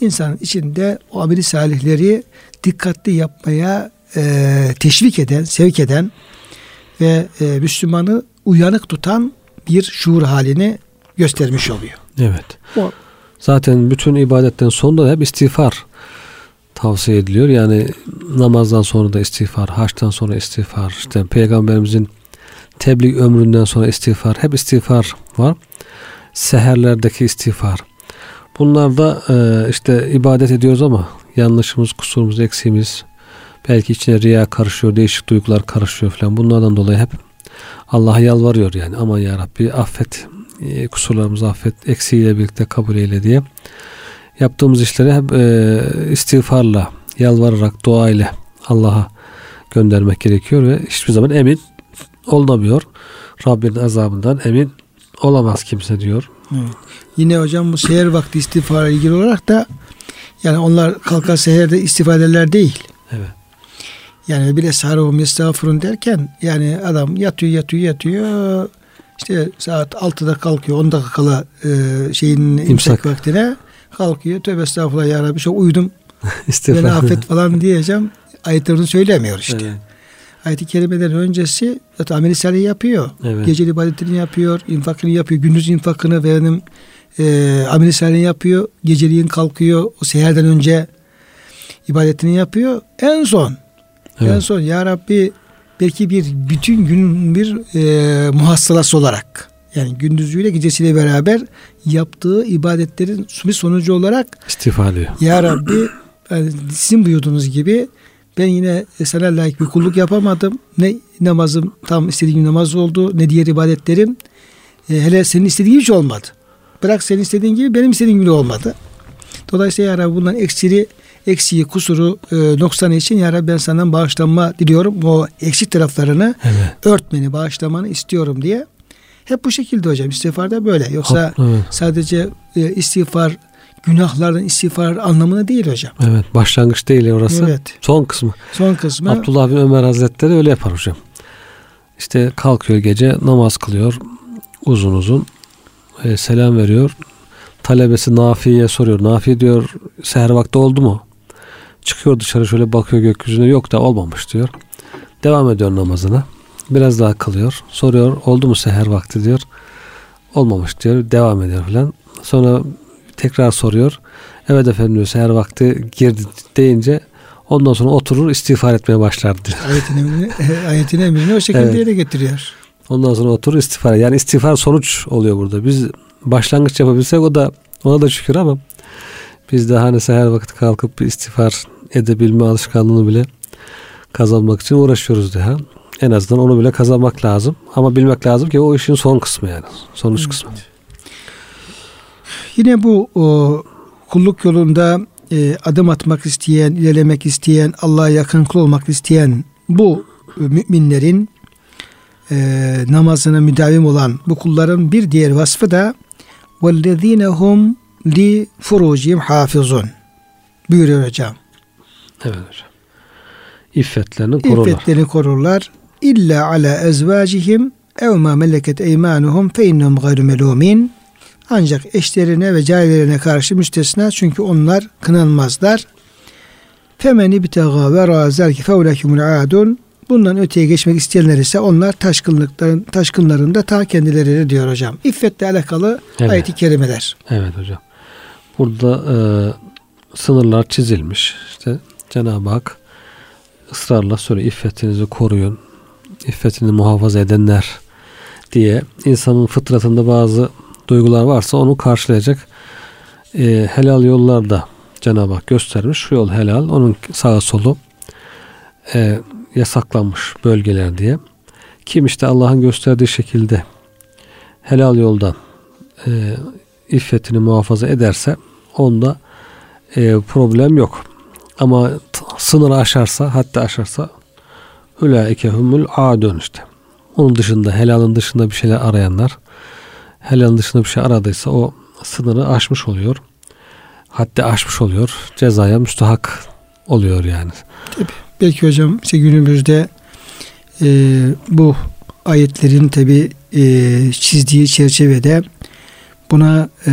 Speaker 1: insanın içinde o ameli salihleri dikkatli yapmaya e, teşvik eden, sevk eden ve e, Müslümanı uyanık tutan bir şuur halini göstermiş oluyor.
Speaker 2: Evet. O, Zaten bütün ibadetten sonra hep istiğfar tavsiye ediliyor. Yani namazdan sonra da istiğfar, haçtan sonra istiğfar, işte peygamberimizin tebliğ ömründen sonra istiğfar, hep istiğfar var. Seherlerdeki istiğfar. Bunlar da e, işte ibadet ediyoruz ama yanlışımız, kusurumuz, eksiğimiz, belki içine riya karışıyor, değişik duygular karışıyor falan. Bunlardan dolayı hep Allah'a yalvarıyor yani. Aman ya Rabbi affet, e, kusurlarımızı affet, eksiğiyle birlikte kabul eyle diye. Yaptığımız işleri hep e, istiğfarla, yalvararak, dua ile Allah'a göndermek gerekiyor ve hiçbir zaman emin olunamıyor. Rabbinin azabından emin olamaz kimse diyor.
Speaker 1: Evet. Yine hocam bu seher vakti istiğfara ilgili olarak da yani onlar kalkar seherde istifadeler değil.
Speaker 2: Evet.
Speaker 1: Yani bile sarhum estağfurun derken yani adam yatıyor yatıyor yatıyor işte saat 6'da kalkıyor 10 dakika kala e, şeyin imsak. imsak vaktine kalkıyor tövbe estağfurullah ya Rabbi çok uyudum beni affet falan diyeceğim ayetlerini söylemiyor işte. Evet. Ayet-i kerimeden öncesi zaten ameli salih yapıyor. Evet. Geceli ibadetini yapıyor, infakını yapıyor, gündüz infakını ve benim e, ameli salih yapıyor. Geceliğin kalkıyor, o seherden önce ibadetini yapıyor. En son Evet. En son Ya Rabbi belki bir bütün gün bir e, muhassalası olarak yani gündüzüyle gecesiyle beraber yaptığı ibadetlerin bir sonucu olarak
Speaker 2: istifa ediyor.
Speaker 1: Ya Rabbi yani sizin buyurduğunuz gibi ben yine sana layık bir kulluk yapamadım. Ne namazım tam istediğim namaz oldu ne diğer ibadetlerim. E, hele senin istediğin hiç olmadı. Bırak senin istediğin gibi benim istediğim gibi olmadı. Dolayısıyla ya Rabbi bundan eksiri eksiği, kusuru, e, noksanı için ya Rabbi ben senden bağışlanma diliyorum. O eksik taraflarını evet. örtmeni, bağışlamanı istiyorum diye. Hep bu şekilde hocam istiğfarda böyle. Yoksa evet. sadece e, istiğfar günahlardan istiğfar anlamına değil hocam.
Speaker 2: Evet başlangıç değil orası. Evet. Son kısmı.
Speaker 1: Son kısmı.
Speaker 2: Abdullah bin Ömer Hazretleri öyle yapar hocam. İşte kalkıyor gece namaz kılıyor uzun uzun e, selam veriyor. Talebesi Nafi'ye soruyor. Nafi diyor seher vakti oldu mu? Çıkıyor dışarı şöyle bakıyor gökyüzüne yok da olmamış diyor. Devam ediyor namazına. Biraz daha kılıyor. Soruyor oldu mu seher vakti diyor. Olmamış diyor. Devam ediyor falan. Sonra tekrar soruyor. Evet efendim diyor seher vakti girdi deyince ondan sonra oturur istiğfar etmeye başlar diyor.
Speaker 1: Ayetin emrini, ayetin emrini o şekilde evet. yere getiriyor.
Speaker 2: Ondan sonra oturur istiğfar. Yani istiğfar sonuç oluyor burada. Biz başlangıç yapabilsek o da ona da şükür ama biz de hani seher vakit kalkıp bir istiğfar edebilme alışkanlığını bile kazanmak için uğraşıyoruz diye. En azından onu bile kazanmak lazım. Ama bilmek lazım ki o işin son kısmı yani. Sonuç evet. kısmı.
Speaker 1: Yine bu o, kulluk yolunda e, adım atmak isteyen, ilerlemek isteyen, Allah'a yakın kul olmak isteyen bu müminlerin e, namazına müdavim olan bu kulların bir diğer vasfı da وَالَّذ۪ينَ هُمْ li furucihim hafizun buyuruyor hocam.
Speaker 2: Evet hocam. İffetlerini korurlar.
Speaker 1: İffetlerini korurlar. İlla ala ezvacihim ev ma meleket eymanuhum fe innehum gayru melumin. Ancak eşlerine ve carilerine karşı müstesna çünkü onlar kınanmazlar. Femen ibtega ve razelki fevlekümül adun. Bundan öteye geçmek isteyenler ise onlar taşkınlıkların taşkınlarında ta kendileri diyor hocam. İffetle alakalı evet. ayet-i kerimeler.
Speaker 2: Evet hocam. Burada e, sınırlar çizilmiş. İşte Cenab-ı Hak ısrarla söylüyor iffetinizi koruyun. İffetini muhafaza edenler diye insanın fıtratında bazı duygular varsa onu karşılayacak e, helal yollar da Cenab-ı Hak göstermiş. Şu yol helal, onun sağa solu e, yasaklanmış bölgeler diye. Kim işte Allah'ın gösterdiği şekilde helal yoldan e, iffetini muhafaza ederse onda e, problem yok. Ama sınırı aşarsa hatta aşarsa ulaike humul adun işte. Onun dışında helalın dışında bir şeyler arayanlar helalın dışında bir şey aradıysa o sınırı aşmış oluyor. Hatta aşmış oluyor. Cezaya müstahak oluyor yani.
Speaker 1: Tabii. Belki hocam işte günümüzde e, bu ayetlerin tabi e, çizdiği çerçevede buna e,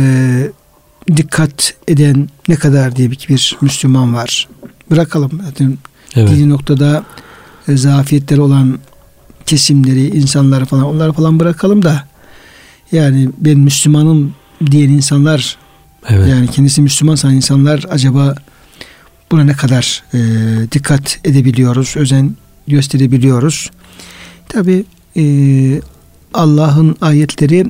Speaker 1: dikkat eden ne kadar diye bir Müslüman var. Bırakalım. Zaten evet. dini noktada e, zafiyetleri olan kesimleri, insanları falan onları falan bırakalım da yani ben Müslümanım diyen insanlar evet. yani kendisi Müslüman sanan insanlar acaba buna ne kadar e, dikkat edebiliyoruz, özen gösterebiliyoruz. Tabi e, Allah'ın ayetleri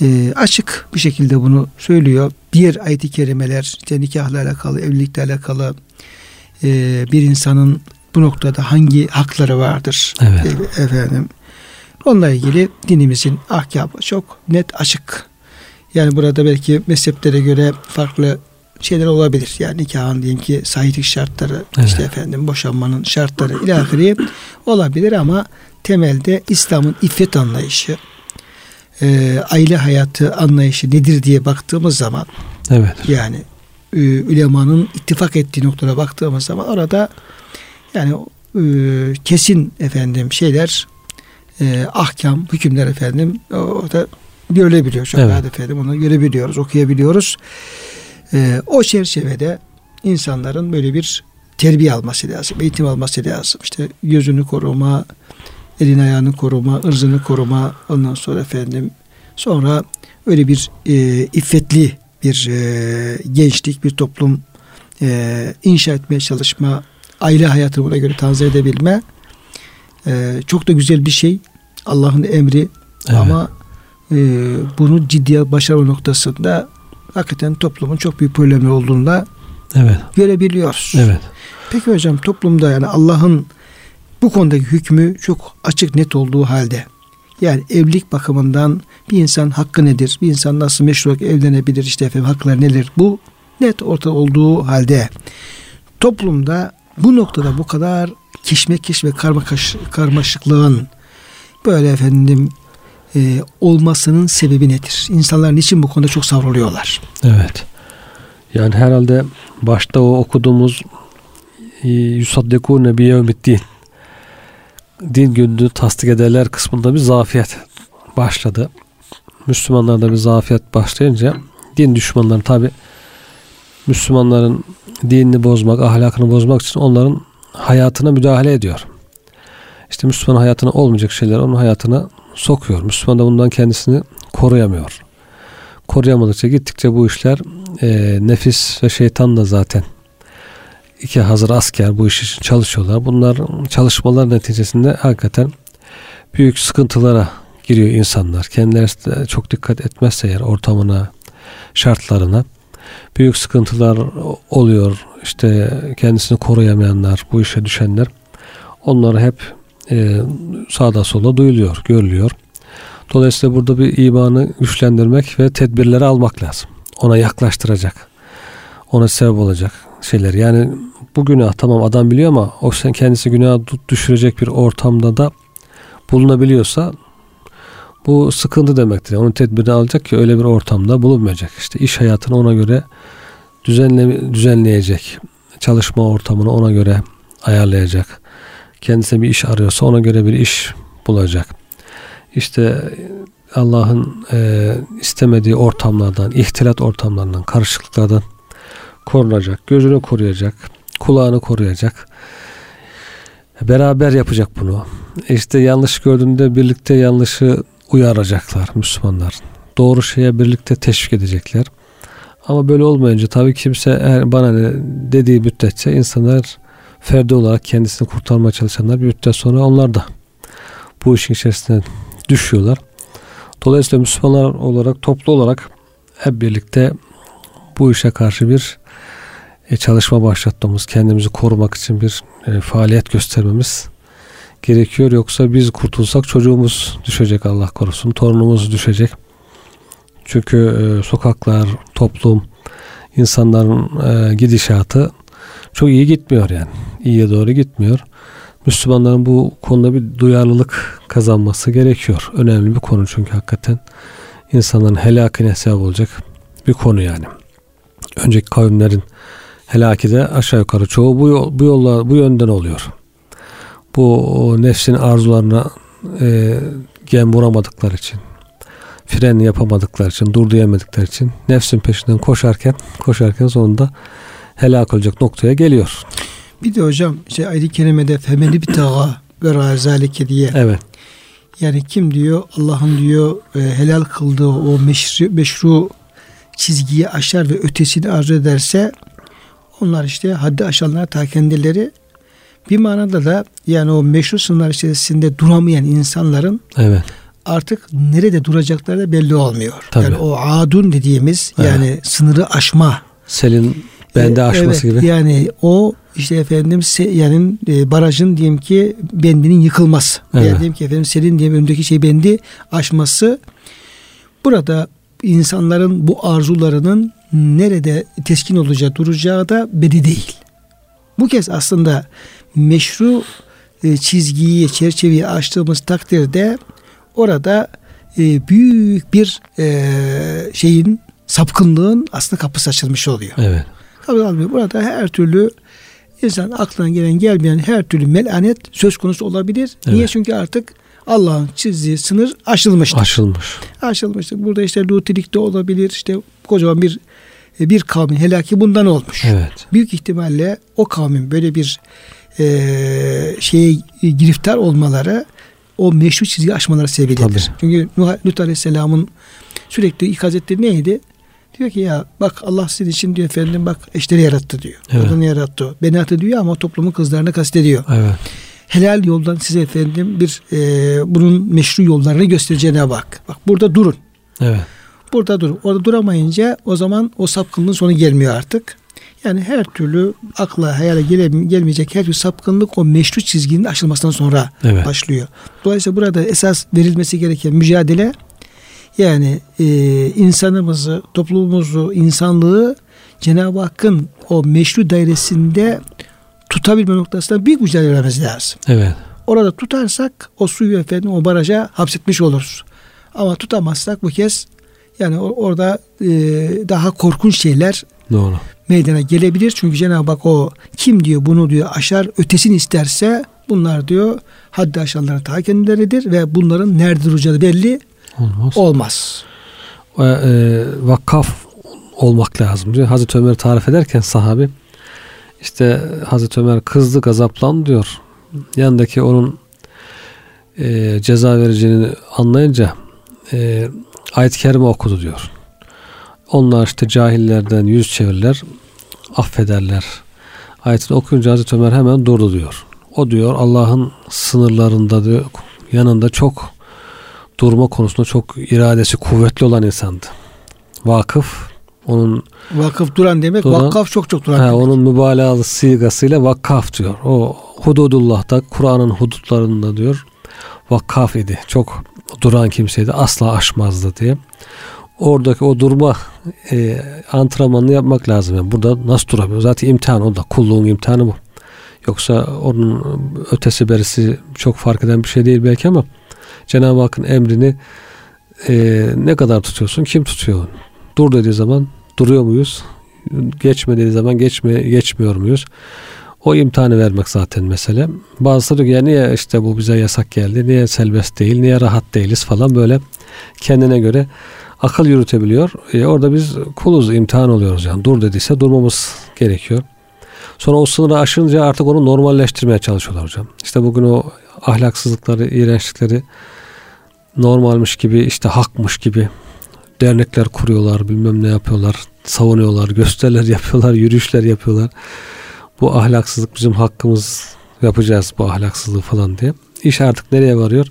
Speaker 1: e, açık bir şekilde bunu söylüyor. Diğer ayet-i kerimeler işte nikahla alakalı, evlilikle alakalı e, bir insanın bu noktada hangi hakları vardır evet. e, efendim. Onunla ilgili dinimizin ahkamı çok net açık. Yani burada belki mezheplere göre farklı şeyler olabilir. Yani nikahın diyelim ki sahiplik şartları, evet. işte efendim boşanmanın şartları ilahiri olabilir ama temelde İslam'ın iffet anlayışı, e, aile hayatı anlayışı nedir diye baktığımız zaman evet. yani e, ülemanın ittifak ettiği noktada baktığımız zaman orada yani e, kesin efendim şeyler e, ahkam, hükümler efendim orada görülebiliyor. Çok evet. efendim onu görebiliyoruz, okuyabiliyoruz. E, o çerçevede insanların böyle bir terbiye alması lazım, eğitim alması lazım. İşte gözünü koruma, elini ayağını koruma, ırzını koruma, ondan sonra efendim sonra öyle bir e, iffetli bir e, gençlik, bir toplum e, inşa etmeye çalışma, aile hayatını buna göre tanzim edebilme e, çok da güzel bir şey. Allah'ın emri evet. ama e, bunu ciddiye başarma noktasında hakikaten toplumun çok büyük problemleri olduğunda evet. görebiliyoruz. Evet. Peki hocam toplumda yani Allah'ın bu konudaki hükmü çok açık net olduğu halde yani evlilik bakımından bir insan hakkı nedir? Bir insan nasıl meşru evlenebilir? işte efendim haklar neler? Bu net orta olduğu halde toplumda bu noktada bu kadar keşmekeş ve karmaş, karmaşıklığın böyle efendim e, olmasının sebebi nedir? İnsanlar niçin bu konuda çok savruluyorlar?
Speaker 2: Evet. Yani herhalde başta o okuduğumuz e, yusaddekûne biyevmiddin din gününü tasdik ederler kısmında bir zafiyet başladı. Müslümanlarda bir zafiyet başlayınca din düşmanları tabi Müslümanların dinini bozmak, ahlakını bozmak için onların hayatına müdahale ediyor. İşte Müslüman hayatına olmayacak şeyler onun hayatına sokuyor. Müslüman da bundan kendisini koruyamıyor. Koruyamadıkça gittikçe bu işler e, nefis ve şeytan da zaten iki hazır asker bu iş için çalışıyorlar. Bunlar çalışmalar neticesinde hakikaten büyük sıkıntılara giriyor insanlar. Kendileri çok dikkat etmezse eğer ortamına, şartlarına büyük sıkıntılar oluyor. İşte kendisini koruyamayanlar, bu işe düşenler onları hep e, sağda sola duyuluyor, görülüyor. Dolayısıyla burada bir imanı güçlendirmek ve tedbirleri almak lazım. Ona yaklaştıracak. Ona sebep olacak şeyler. Yani bu günah tamam adam biliyor ama o sen kendisi günah düşürecek bir ortamda da bulunabiliyorsa bu sıkıntı demektir. Onun tedbirini alacak ki öyle bir ortamda bulunmayacak. İşte iş hayatını ona göre düzenle, düzenleyecek. Çalışma ortamını ona göre ayarlayacak. Kendisine bir iş arıyorsa ona göre bir iş bulacak. İşte Allah'ın e, istemediği ortamlardan, ihtilat ortamlarından, karışıklıklardan korunacak, gözünü koruyacak, kulağını koruyacak. Beraber yapacak bunu. İşte yanlış gördüğünde birlikte yanlışı uyaracaklar Müslümanlar. Doğru şeye birlikte teşvik edecekler. Ama böyle olmayınca tabii kimse eğer bana dediği müddetçe insanlar ferdi olarak kendisini kurtarmaya çalışanlar bir müddet sonra onlar da bu işin içerisine düşüyorlar. Dolayısıyla Müslümanlar olarak toplu olarak hep birlikte bu işe karşı bir e, çalışma başlattığımız, kendimizi korumak için bir e, faaliyet göstermemiz gerekiyor. Yoksa biz kurtulsak çocuğumuz düşecek Allah korusun, torunumuz düşecek. Çünkü e, sokaklar, toplum, insanların e, gidişatı çok iyi gitmiyor yani. İyiye doğru gitmiyor. Müslümanların bu konuda bir duyarlılık kazanması gerekiyor. Önemli bir konu çünkü hakikaten insanların helakine sebep olacak bir konu yani. Önceki kavimlerin helaki de aşağı yukarı çoğu bu, bu yolla bu yönden oluyor. Bu nefsin arzularına e, gem vuramadıkları için fren yapamadıkları için, dur diyemedikleri için nefsin peşinden koşarken, koşarken sonunda helak olacak noktaya geliyor.
Speaker 1: Bir de hocam işte ayet-i kerimede femeni bir tağa ve razalike diye.
Speaker 2: Evet.
Speaker 1: Yani kim diyor Allah'ın diyor e, helal kıldığı o meşru, meşru çizgiyi aşar ve ötesini arzu ederse onlar işte haddi aşanlar ta kendileri bir manada da yani o meşru sınırlar içerisinde duramayan insanların
Speaker 2: evet.
Speaker 1: artık nerede duracakları da belli olmuyor.
Speaker 2: Tabii.
Speaker 1: Yani o adun dediğimiz evet. yani sınırı aşma.
Speaker 2: Selin bende e, aşması
Speaker 1: evet,
Speaker 2: gibi.
Speaker 1: Yani o işte efendim yani e, barajın diyelim ki bendinin yıkılması. Evet. Yani diyelim ki efendim selin diye önündeki şey bendi aşması. Burada insanların bu arzularının nerede teskin olacağı, duracağı da belli değil. Bu kez aslında meşru e, çizgiyi, çerçeveyi açtığımız takdirde orada e, büyük bir e, şeyin sapkınlığın aslında kapısı açılmış oluyor.
Speaker 2: Evet.
Speaker 1: Burada her türlü insan aklına gelen gelmeyen her türlü melanet söz konusu olabilir. Evet. Niye? Çünkü artık Allah'ın çizdiği sınır aşılmıştır.
Speaker 2: Aşılmış.
Speaker 1: Aşılmıştır. Burada işte lutilik de olabilir. İşte kocaman bir bir kavmin helaki bundan olmuş.
Speaker 2: Evet.
Speaker 1: Büyük ihtimalle o kavmin böyle bir e, şeye giriftar olmaları o meşru çizgi aşmaları sebebidir. Çünkü Nuh, Lut Aleyhisselam'ın sürekli ikaz ettiği neydi? Diyor ki ya bak Allah sizin için diyor efendim bak eşleri yarattı diyor. Evet. Kadını yarattı. Benatı diyor ama toplumun kızlarını kastediyor.
Speaker 2: Evet.
Speaker 1: Helal yoldan size efendim bir e, bunun meşru yollarını göstereceğine bak. Bak burada durun.
Speaker 2: Evet.
Speaker 1: Burada durun. Orada duramayınca o zaman o sapkınlığın sonu gelmiyor artık. Yani her türlü akla hayale gele, gelmeyecek her türlü sapkınlık o meşru çizginin aşılmasından sonra evet. başlıyor. Dolayısıyla burada esas verilmesi gereken mücadele yani e, insanımızı, toplumumuzu, insanlığı Cenab-ı Hakk'ın o meşru dairesinde tutabilme noktasında büyük mücadele vermemiz lazım.
Speaker 2: Evet.
Speaker 1: Orada tutarsak o suyu efendim o baraja hapsetmiş oluruz. Ama tutamazsak bu kez yani orada e, daha korkunç şeyler
Speaker 2: Doğru.
Speaker 1: meydana gelebilir. Çünkü Cenab-ı Hak o kim diyor bunu diyor aşar ötesini isterse bunlar diyor haddi aşanların ta kendileridir ve bunların nerede duracağı belli olmaz. olmaz.
Speaker 2: E, e, vakaf olmak lazım diyor. Hazreti Ömer tarif ederken sahabi işte Hazreti Ömer kızdı gazaplan diyor. Yanındaki onun e, ceza vereceğini anlayınca e, ayet-i kerime okudu diyor. Onlar işte cahillerden yüz çevirirler, affederler. Ayetini okuyunca Hazreti Ömer hemen durdu diyor. O diyor Allah'ın sınırlarında diyor, yanında çok durma konusunda çok iradesi kuvvetli olan insandı. Vakıf onun
Speaker 1: vakıf duran demek duran, vakaf çok çok duran he, demek.
Speaker 2: Onun mübalağalı sigasıyla vakaf diyor. O hududullah'ta Kur'an'ın hudutlarında diyor vakaf idi. Çok duran kimseydi. Asla aşmazdı diye. Oradaki o durma e, antrenmanını yapmak lazım. Yani burada nasıl duramıyor? Zaten imtihan o da. Kulluğun imtihanı bu. Yoksa onun ötesi berisi çok fark eden bir şey değil belki ama Cenab-ı Hakk'ın emrini e, ne kadar tutuyorsun? Kim tutuyor? Dur dediği zaman duruyor muyuz? Geçme dediği zaman geçme, geçmiyor muyuz? O imtihanı vermek zaten mesele. Bazıları diyor ki niye işte bu bize yasak geldi, niye selbest değil, niye rahat değiliz falan böyle kendine göre akıl yürütebiliyor. E orada biz kuluz, imtihan oluyoruz yani. Dur dediyse durmamız gerekiyor. Sonra o sınırı aşınca artık onu normalleştirmeye çalışıyorlar hocam. İşte bugün o ahlaksızlıkları, iğrençlikleri normalmiş gibi işte hakmış gibi dernekler kuruyorlar, bilmem ne yapıyorlar, savunuyorlar, gösteriler yapıyorlar, yürüyüşler yapıyorlar. Bu ahlaksızlık bizim hakkımız yapacağız bu ahlaksızlığı falan diye. İş artık nereye varıyor?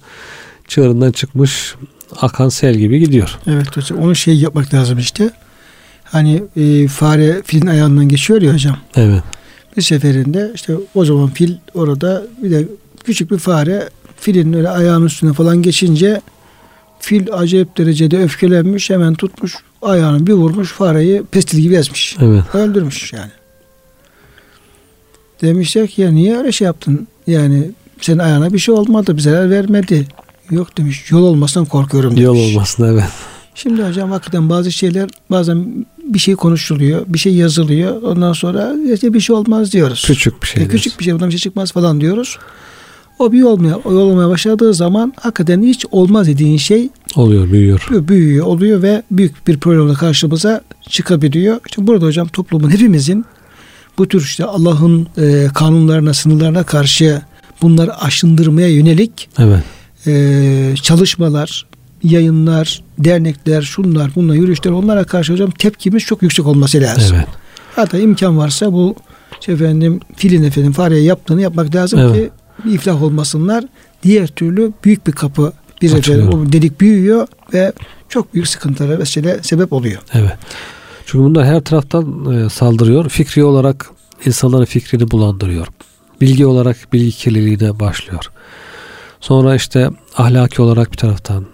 Speaker 2: Çığırından çıkmış akan sel gibi gidiyor.
Speaker 1: Evet hocam onu şey yapmak lazım işte. Hani e, fare filin ayağından geçiyor ya hocam.
Speaker 2: Evet.
Speaker 1: Bir seferinde işte o zaman fil orada bir de küçük bir fare filin öyle ayağının üstüne falan geçince fil acayip derecede öfkelenmiş hemen tutmuş ayağını bir vurmuş fareyi pestil gibi ezmiş.
Speaker 2: Evet.
Speaker 1: Öldürmüş yani. Demişler ki ya niye öyle şey yaptın? Yani senin ayağına bir şey olmadı, bir zarar vermedi. Yok demiş. Yol olmasından korkuyorum demiş.
Speaker 2: Yol olmasın evet.
Speaker 1: Şimdi hocam hakikaten bazı şeyler bazen bir şey konuşuluyor, bir şey yazılıyor. Ondan sonra işte bir şey olmaz diyoruz.
Speaker 2: Küçük bir şey.
Speaker 1: E, küçük bir şey, bundan bir şey çıkmaz falan diyoruz. O bir olmaya, olmaya başladığı zaman hakikaten hiç olmaz dediğin şey
Speaker 2: oluyor, büyüyor.
Speaker 1: Büyüyor, oluyor ve büyük bir problemle karşımıza çıkabiliyor. İşte burada hocam toplumun hepimizin bu tür işte Allah'ın e, kanunlarına, sınırlarına karşı bunları aşındırmaya yönelik
Speaker 2: evet.
Speaker 1: e, çalışmalar, yayınlar, dernekler, şunlar, bunlar, yürüyüşler onlara karşı hocam tepkimiz çok yüksek olması lazım. Evet. Hatta imkan varsa bu işte efendim filin efendim fareye yaptığını yapmak lazım evet. ki bir iflah olmasınlar. Diğer türlü büyük bir kapı bir o delik büyüyor ve çok büyük sıkıntılara vesile sebep oluyor.
Speaker 2: Evet. Çünkü bunlar her taraftan e, saldırıyor. Fikri olarak insanların fikrini bulandırıyor. Bilgi olarak bilgi kirliliğine başlıyor. Sonra işte ahlaki olarak bir taraftan,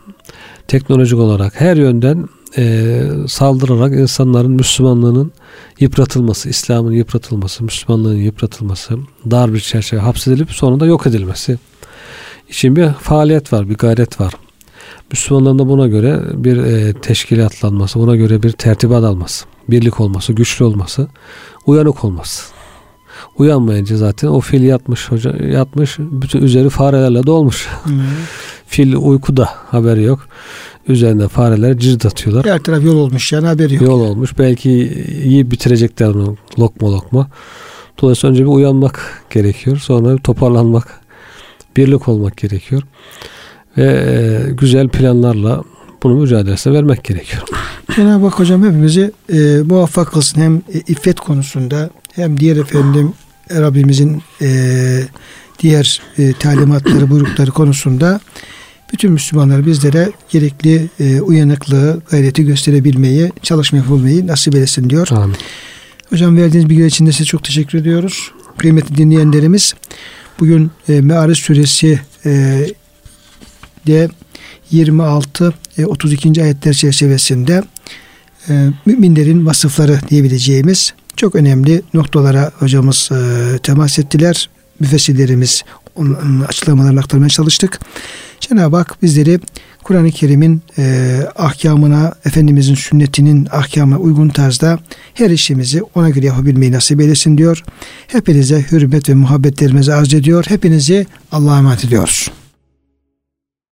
Speaker 2: teknolojik olarak her yönden e, saldırarak insanların Müslümanlığının yıpratılması, İslam'ın yıpratılması, Müslümanlığın yıpratılması, dar bir çerçeve hapsedilip sonunda yok edilmesi için bir faaliyet var, bir gayret var. Müslümanların da buna göre bir e, teşkilatlanması, buna göre bir tertibat alması, birlik olması, güçlü olması, uyanık olması. Uyanmayınca zaten o fil yatmış hoca yatmış bütün üzeri farelerle dolmuş. Hmm. fil uykuda haberi yok. Üzerinde fareler cirit atıyorlar.
Speaker 1: Her taraf yol olmuş yani haberi yok.
Speaker 2: Yol olmuş. Belki yiyip bitirecekler onu lokma lokma. Dolayısıyla önce bir uyanmak gerekiyor. Sonra bir toparlanmak, birlik olmak gerekiyor. Ve e, güzel planlarla bunu mücadelesine vermek gerekiyor.
Speaker 1: Cenab-ı Hak hocam hepimizi e, muvaffak kılsın hem e, iffet konusunda hem diğer efendim Rabbimizin e, diğer e, talimatları, buyrukları konusunda bütün Müslümanlar bizlere gerekli e, uyanıklığı, gayreti gösterebilmeyi, çalışma yapılmayı nasip etsin diyor. Amin. Hocam verdiğiniz bilgiler için de size çok teşekkür ediyoruz. Kıymetli dinleyenlerimiz bugün e, Me'ariz suresi e, de 26 e, 32. ayetler çerçevesinde e, müminlerin vasıfları diyebileceğimiz çok önemli noktalara hocamız e, temas ettiler. Müfessirlerimiz onun açıklamalarını aktarmaya çalıştık. Cenab-ı Hak bizleri Kur'an-ı Kerim'in e, ahkamına, Efendimizin sünnetinin ahkamına uygun tarzda her işimizi ona göre yapabilmeyi nasip eylesin diyor. Hepinize hürmet ve muhabbetlerimizi arz ediyor. Hepinizi Allah'a emanet ediyoruz.